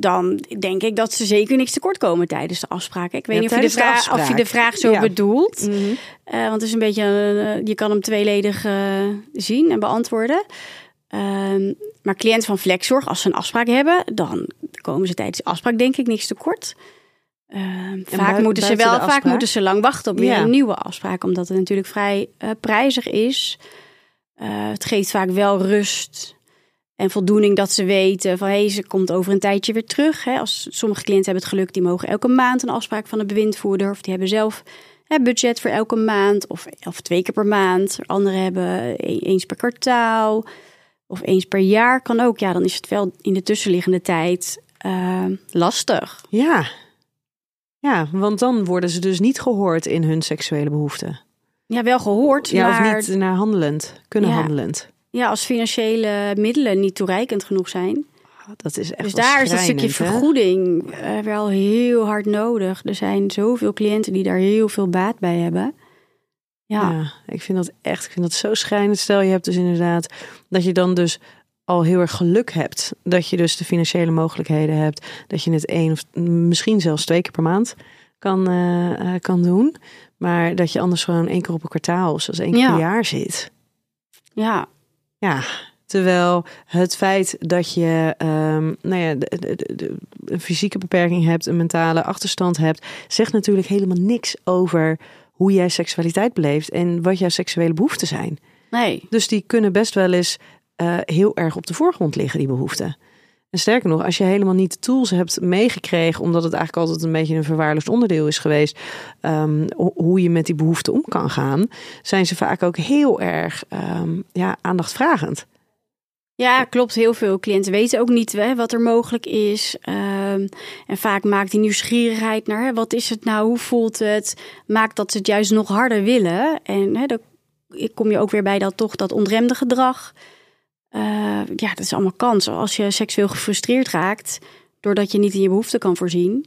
Dan denk ik dat ze zeker niks tekort komen tijdens de afspraken. Ik weet niet of je, de vraag, of je de vraag zo ja. bedoelt. Mm -hmm. want het is een beetje, je kan hem tweeledig zien en beantwoorden. Ehm, maar cliënten van Flexzorg, als ze een afspraak hebben, dan komen ze tijdens de afspraak denk ik niks tekort. Uh, vaak moeten ze wel, vaak moeten ze lang wachten op weer een nieuwe afspraak, omdat het natuurlijk vrij prijzig is. Het geeft vaak wel rust en voldoening dat ze weten van hé, hey, ze komt over een tijdje weer terug. Hè. Als sommige cliënten hebben het geluk, die mogen elke maand een afspraak van de bewindvoerder of die hebben zelf hè, budget voor elke maand of, of twee keer per maand. Anderen hebben e-, eens per kwartaal of eens per jaar kan ook. Ja, dan is het wel in de tussenliggende tijd uh, lastig. Ja, ja, want dan worden ze dus niet gehoord in hun seksuele behoeften. Ja, wel gehoord, ja, maar... of niet naar handelend, kunnen handelend. Ja, als financiële middelen niet toereikend genoeg zijn. Ah, dat is echt dus daar is een stukje vergoeding uh, wel heel hard nodig. Er zijn zoveel cliënten die daar heel veel baat bij hebben. Ja. ja. ik vind dat echt, ik vind dat zo schrijnend. Stel je hebt dus inderdaad dat je dan dus al heel erg geluk hebt. Dat je dus de financiële mogelijkheden hebt. Dat je het één of misschien zelfs twee keer per maand kan, uh, kan doen. Maar dat je anders gewoon één keer op een kwartaal of zelfs één keer per jaar zit. Ja. Ja. Terwijl het feit dat je um, nou ja, de, de, de, een fysieke beperking hebt, een mentale achterstand hebt, zegt natuurlijk helemaal niks over hoe jij seksualiteit beleeft en wat jouw seksuele behoeften zijn. Nee. Dus die kunnen best wel eens uh, heel erg op de voorgrond liggen, die behoeften. En sterker nog, als je helemaal niet de tools hebt meegekregen, omdat het eigenlijk altijd een beetje een verwaarloosd onderdeel is geweest, um, hoe je met die behoeften om kan gaan, zijn ze vaak ook heel erg um, ja, aandachtvragend. Ja, klopt. Heel veel cliënten weten ook niet hè, wat er mogelijk is. Um, en vaak maakt die nieuwsgierigheid naar hè, wat is het nou, hoe voelt het, maakt dat ze het juist nog harder willen. En hè, dan kom je ook weer bij dat toch dat ontremde gedrag. Uh, ja, dat is allemaal kans. Als je seksueel gefrustreerd raakt, doordat je niet in je behoeften kan voorzien,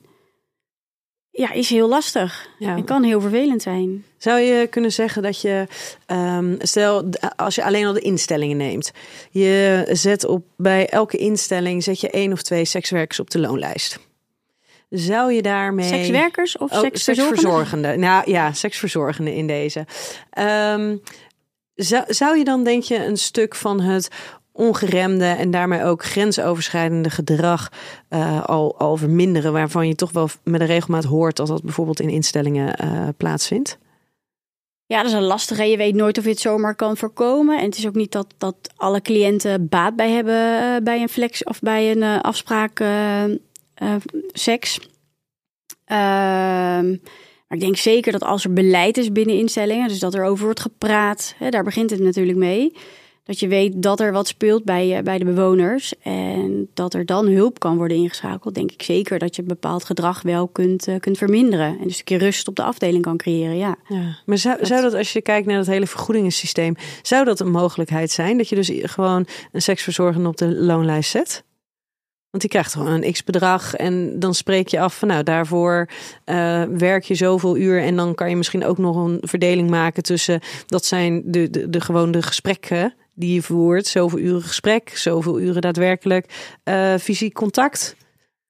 ja, is heel lastig. Ja. En kan heel vervelend zijn. Zou je kunnen zeggen dat je, um, stel als je alleen al de instellingen neemt, je zet op bij elke instelling zet je één of twee sekswerkers op de loonlijst. Zou je daarmee. Sekswerkers of oh, seksverzorgenden? Nou ja, seksverzorgenden in deze. Um, zou, zou je dan, denk je, een stuk van het ongeremde en daarmee ook grensoverschrijdende gedrag uh, al, al verminderen, waarvan je toch wel met een regelmaat hoort dat dat bijvoorbeeld in instellingen uh, plaatsvindt? Ja, dat is een lastige. Je weet nooit of je het zomaar kan voorkomen. En het is ook niet dat, dat alle cliënten baat bij hebben uh, bij een flex of bij een afspraak seks. Ehm, maar ik denk zeker dat als er beleid is binnen instellingen, dus dat er over wordt gepraat, hè, daar begint het natuurlijk mee. Dat je weet dat er wat speelt bij, bij de bewoners. En dat er dan hulp kan worden ingeschakeld. Denk ik zeker dat je bepaald gedrag wel kunt, uh, kunt verminderen. En dus een keer rust op de afdeling kan creëren. Ja. ja. Maar zou dat... zou dat, als je kijkt naar het hele vergoedingensysteem, zou dat een mogelijkheid zijn? Dat je dus gewoon een seksverzorgende op de loonlijst zet? Want die krijgt gewoon een x-bedrag en dan spreek je af van nou daarvoor uh, werk je zoveel uur en dan kan je misschien ook nog een verdeling maken tussen dat zijn de, de, de gesprekken die je voert, zoveel uren gesprek, zoveel uren daadwerkelijk uh, fysiek contact.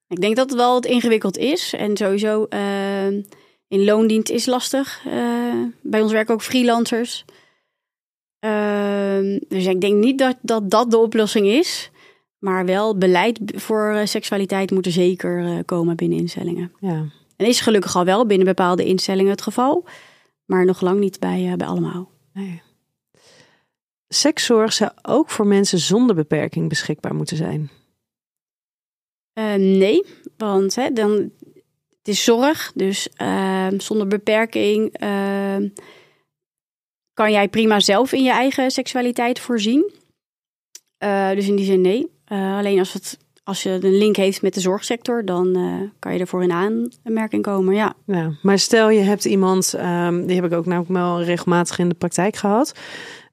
Ik denk dat het wel wat ingewikkeld is en sowieso uh, in loondienst is lastig. bij ons werken ook freelancers. dus ik denk niet dat dat de oplossing is. Maar wel beleid voor uh, seksualiteit moet er zeker uh, komen binnen instellingen. Ja. En is gelukkig al wel binnen bepaalde instellingen het geval. Maar nog lang niet bij, uh, bij allemaal. Nee. Sekszorg zou ook voor mensen zonder beperking beschikbaar moeten zijn. nee, want hè, dan, het is zorg. Dus ehm, zonder beperking ehm, kan jij prima zelf in je eigen seksualiteit voorzien. dus in die zin nee. Uh, alleen als, het, als je een link heeft met de zorgsector, dan uh, kan je ervoor in aanmerking komen. Ja. ja. Maar stel je hebt iemand, um, die heb ik ook namelijk wel regelmatig in de praktijk gehad.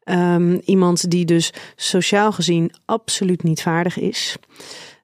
Um, iemand die dus sociaal gezien absoluut niet vaardig is.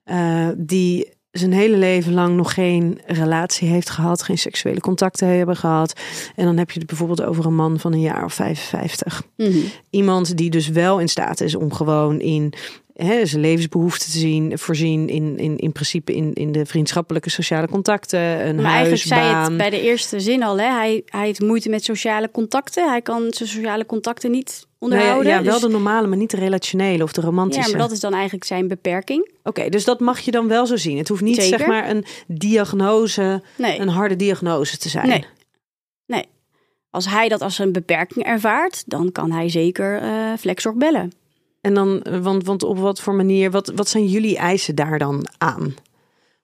Uh, die zijn hele leven lang nog geen relatie heeft gehad, geen seksuele contacten hebben gehad. En dan heb je het bijvoorbeeld over een man van een jaar of 55. Mm -hmm. Iemand die dus wel in staat is om gewoon in hè, zijn levensbehoeften te zien, voorzien in, in, in principe in, in de vriendschappelijke sociale contacten, een maar huis, eigenlijk zei het bij de eerste zin al, hè? Hij, hij heeft moeite met sociale contacten. Hij kan zijn sociale contacten niet onderhouden. Nou ja, wel dus- de normale, maar niet de relationele of de romantische. Ja, maar dat is dan eigenlijk zijn beperking. Oké, dus dat mag je dan wel zo zien. Het hoeft niet Zeker. zeg maar een diagnose, Nee. een harde diagnose te zijn. Nee. Nee. Als hij dat als een beperking ervaart, dan kan hij zeker eh flexzorg bellen. En dan, eh, want, want op wat voor manier, wat, wat zijn jullie eisen daar dan aan?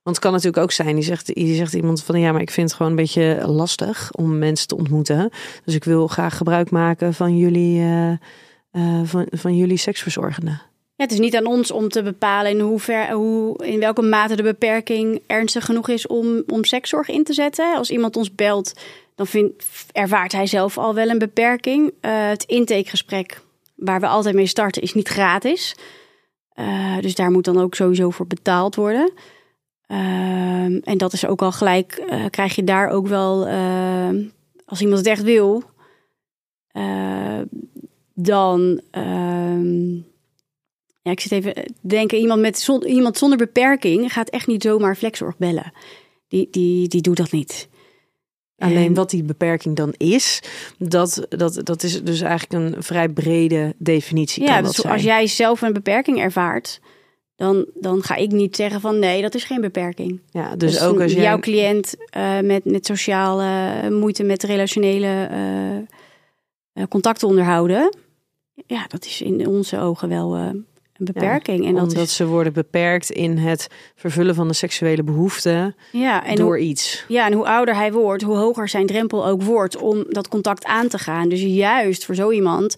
Want het kan natuurlijk ook zijn, die zegt, die zegt iemand van ja, maar ik vind het gewoon een beetje lastig om mensen te ontmoeten. Dus ik wil graag gebruik maken van jullie, uh, van, van jullie seksverzorgenden. Ja, het is niet aan ons om te bepalen in, hoever, hoe, in welke mate de beperking ernstig genoeg is om, om sekszorg in te zetten. Als iemand ons belt, dan vind, ervaart hij zelf al wel een beperking. Het intakegesprek, waar we altijd mee starten, is niet gratis. Uh, dus daar moet dan ook sowieso voor betaald worden. Uh, en dat is ook al gelijk, uh, krijg je daar ook wel, als iemand het echt wil, dan. ehm, ja, ik zit even te denken, iemand, met, iemand zonder beperking gaat echt niet zomaar flexzorg bellen. Die, die, die doet dat niet. Alleen en... wat die beperking dan is, dat, dat, dat is dus eigenlijk een vrij brede definitie. Ja, kan dus zijn. als jij zelf een beperking ervaart, dan, dan ga ik niet zeggen van nee, dat is geen beperking. Ja, dus, dus ook als jij... jouw cliënt uh, met, met sociale moeite met relationele uh, contacten onderhouden, ja, dat is in onze ogen wel een beperking. Ja, en dat omdat is... ze worden beperkt in het vervullen van de seksuele behoeften ja, en door hoe, iets. Ja, en hoe ouder hij wordt, hoe hoger zijn drempel ook wordt om dat contact aan te gaan. Dus juist voor zo iemand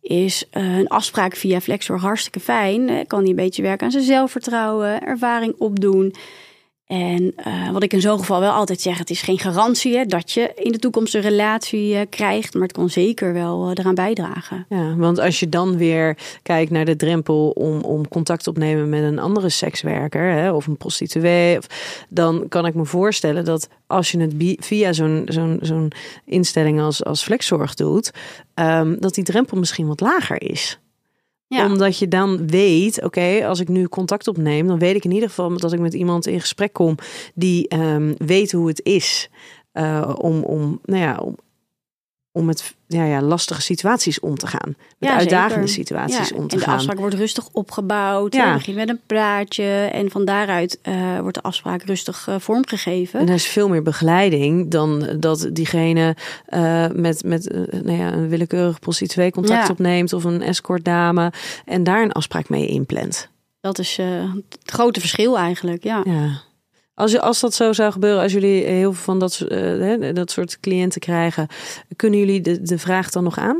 is uh, een afspraak via Flexzorg hartstikke fijn. Uh, kan hij een beetje werken aan zijn zelfvertrouwen, ervaring opdoen. En uh, wat ik in zo'n geval wel altijd zeg, het is geen garantie hè, dat je in de toekomst een relatie uh, krijgt, maar het kan zeker wel uh, eraan bijdragen. Ja, want als je dan weer kijkt naar de drempel om, om contact op te nemen met een andere sekswerker hè, of een prostituee, of, dan kan ik me voorstellen dat als je het via zo'n instelling als, als flexzorg doet, um, dat die drempel misschien wat lager is. Omdat je dan weet, oké, als ik nu contact opneem, dan weet ik in ieder geval dat ik met iemand in gesprek kom die um, weet hoe het is uh, om, om, nou ja, om om met ja, ja, lastige situaties om te gaan. Met Ja, uitdagende zeker. situaties Ja, om te en de gaan. afspraak wordt rustig opgebouwd. Ja. Ja. Je begint met een praatje. En van daaruit eh, wordt de afspraak rustig eh, vormgegeven. En er is veel meer begeleiding dan dat diegene eh, met, met nou ja, een willekeurig prostituee contact Ja. opneemt of een escortdame en daar een afspraak mee inplant. Dat is het grote verschil eigenlijk. Ja. Als, als dat zo zou gebeuren, als jullie heel veel van dat, eh, dat soort cliënten krijgen, kunnen jullie de, de vraag dan nog aan?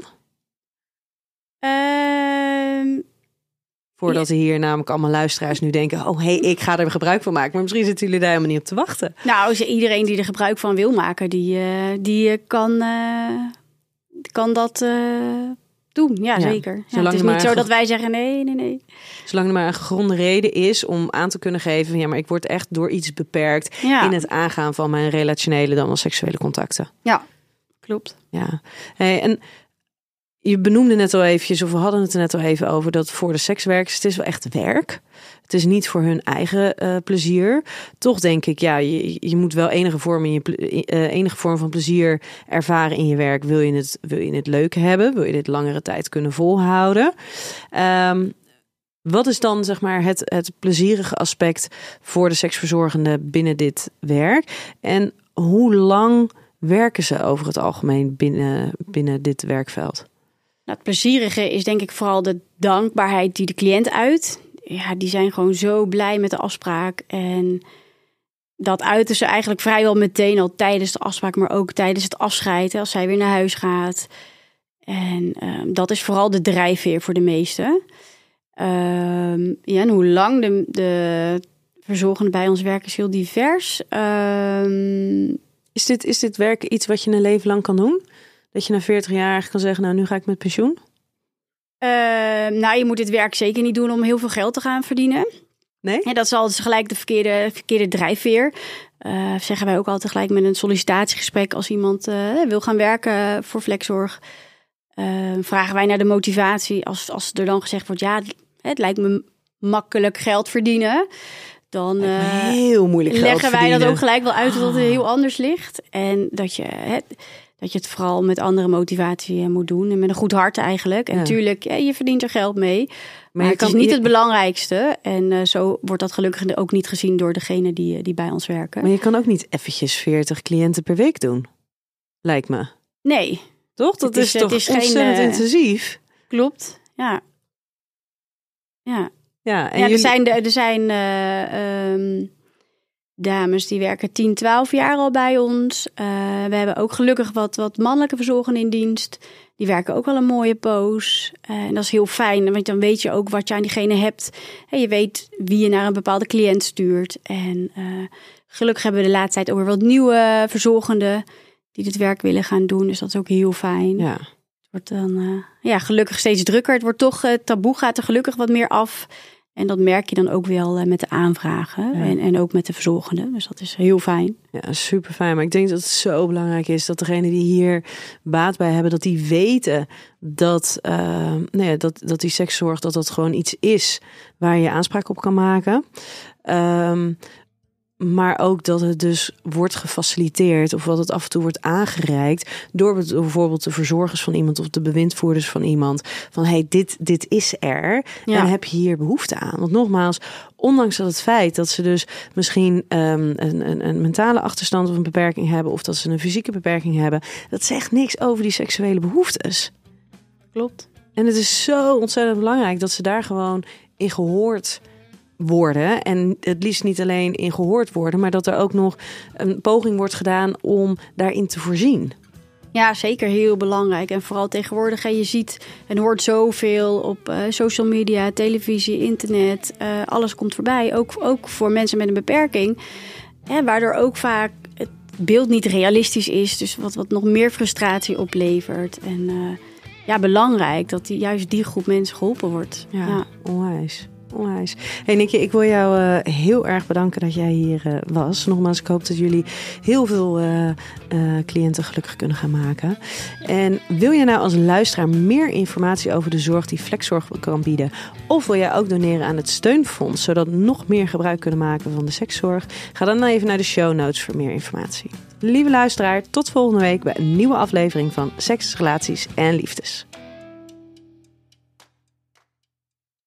Ehm, Voordat er hier namelijk allemaal luisteraars nu denken: oh hé, hey, ik ga er gebruik van maken. Maar misschien zitten jullie daar helemaal niet op te wachten. nou, ze- iedereen die er gebruik van wil maken, die, eh, die eh, kan, kan dat doen. Ja, Ja, zeker. Ja, het is niet zo ge- dat wij zeggen nee, nee, nee. Zolang er maar een gegronde reden is om aan te kunnen geven: ja, maar ik word echt door iets beperkt Ja, in het aangaan van mijn relationele dan wel seksuele contacten. ja klopt. Ja, hey, en je benoemde net al eventjes, of we hadden het net al even over, dat voor de sekswerkers, het is wel echt werk. Het is niet voor hun eigen eh, plezier. Toch denk ik, ja, je, je moet wel enige vorm, in je, eh, enige vorm van plezier ervaren in je werk. Wil je, het, wil je het leuk hebben? Wil je dit langere tijd kunnen volhouden? Ehm, wat is dan zeg maar het, het plezierige aspect voor de seksverzorgende binnen dit werk? En hoe lang werken ze over het algemeen binnen, binnen dit werkveld? Nou, het plezierige is denk ik vooral de dankbaarheid die de cliënt uit. Ja, die zijn gewoon zo blij met de afspraak. En dat uiten ze eigenlijk vrijwel meteen al tijdens de afspraak, maar ook tijdens het afscheid, als zij weer naar huis gaat. En ehm, dat is vooral de drijfveer voor de meesten. Ehm, ja, en hoe lang de, de verzorgenden bij ons werken is heel divers. Ehm, Is dit, is dit werk iets wat je een leven lang kan doen? Dat je na 40 jaar eigenlijk kan zeggen, nou nu ga ik met pensioen? Ehm, nou, je moet dit werk zeker niet doen om heel veel geld te gaan verdienen. Nee? Ja, dat is altijd gelijk de verkeerde, verkeerde drijfveer. Eh, zeggen wij ook altijd gelijk met een sollicitatiegesprek. Als iemand eh, wil gaan werken voor flexzorg, eh, vragen wij naar de motivatie. Als, als er dan gezegd wordt, ja, het, het lijkt me makkelijk geld verdienen. Dan eh, heel moeilijk leggen wij dat ook gelijk wel uit dat het Ah. heel anders ligt. En dat je, hè, dat je het vooral met andere motivatie eh, moet doen. En met een goed hart eigenlijk. En Ja. natuurlijk, ja, je verdient er geld mee. Maar, je het kan- is niet je- het belangrijkste. En eh, zo wordt dat gelukkig ook niet gezien door degene die, eh, die bij ons werken. Maar je kan ook niet eventjes 40 cliënten per week doen. Lijkt me. Nee, Toch? Dat is, is- toch is geen, ontzettend eh, intensief. klopt. Ja. Ja, Ja, en ja er jullie- zijn, er zijn eh, ehm, dames die werken 10, 12 jaar al bij ons. Eh, we hebben ook gelukkig wat, wat mannelijke verzorgenden in dienst. Die werken ook al een mooie poos. Eh, en dat is heel fijn, want dan weet je ook wat je aan diegene hebt. En je weet wie je naar een bepaalde cliënt stuurt. En eh, gelukkig hebben we de laatste tijd ook weer wat nieuwe verzorgenden die dit werk willen gaan doen. Dus dat is ook heel fijn. ja. Het wordt dan ja, gelukkig steeds drukker. Het wordt toch, het taboe gaat er gelukkig wat meer af. En dat merk je dan ook wel eh, met de aanvragen Ja. en, en ook met de verzorgenden. Dus dat is heel fijn. Ja, super fijn. Maar ik denk dat het zo belangrijk is dat degenen die hier baat bij hebben, dat die weten dat, eh, nou ja, dat, dat die sekszorg dat dat gewoon iets is waar je aanspraak op kan maken. Ehm, maar ook dat het dus wordt gefaciliteerd of wat het af en toe wordt aangereikt door bijvoorbeeld de verzorgers van iemand of de bewindvoerders van iemand. Van hey, dit, dit is er Ja. en heb je hier behoefte aan. Want nogmaals, ondanks dat het feit dat ze dus misschien ehm, een, een, een mentale achterstand of een beperking hebben of dat ze een fysieke beperking hebben, dat zegt niks over die seksuele behoeftes. Klopt. En het is zo ontzettend belangrijk dat ze daar gewoon in gehoord worden. En het liefst niet alleen in gehoord worden, maar dat er ook nog een poging wordt gedaan om daarin te voorzien. Ja, zeker heel belangrijk. En vooral tegenwoordig, hè, je ziet en hoort zoveel op eh, social media, televisie, internet. eh, alles komt voorbij. Ook, ook voor mensen met een beperking. Hè, waardoor ook vaak het beeld niet realistisch is. Dus wat, wat nog meer frustratie oplevert. En eh, ja, belangrijk dat die, juist die groep mensen geholpen wordt. Ja, Ja. onwijs. Onwijs. Hey Nicky, ik wil jou eh, heel erg bedanken dat jij hier eh, was. Nogmaals, ik hoop dat jullie heel veel eh, cliënten gelukkig kunnen gaan maken. En wil je nou als luisteraar meer informatie over de zorg die Flexzorg kan bieden? Of wil jij ook doneren aan het steunfonds, zodat nog meer gebruik kunnen maken van de sekszorg? Ga dan even naar de show notes voor meer informatie. Lieve luisteraar, tot volgende week bij een nieuwe aflevering van Seks, Relaties en Liefdes.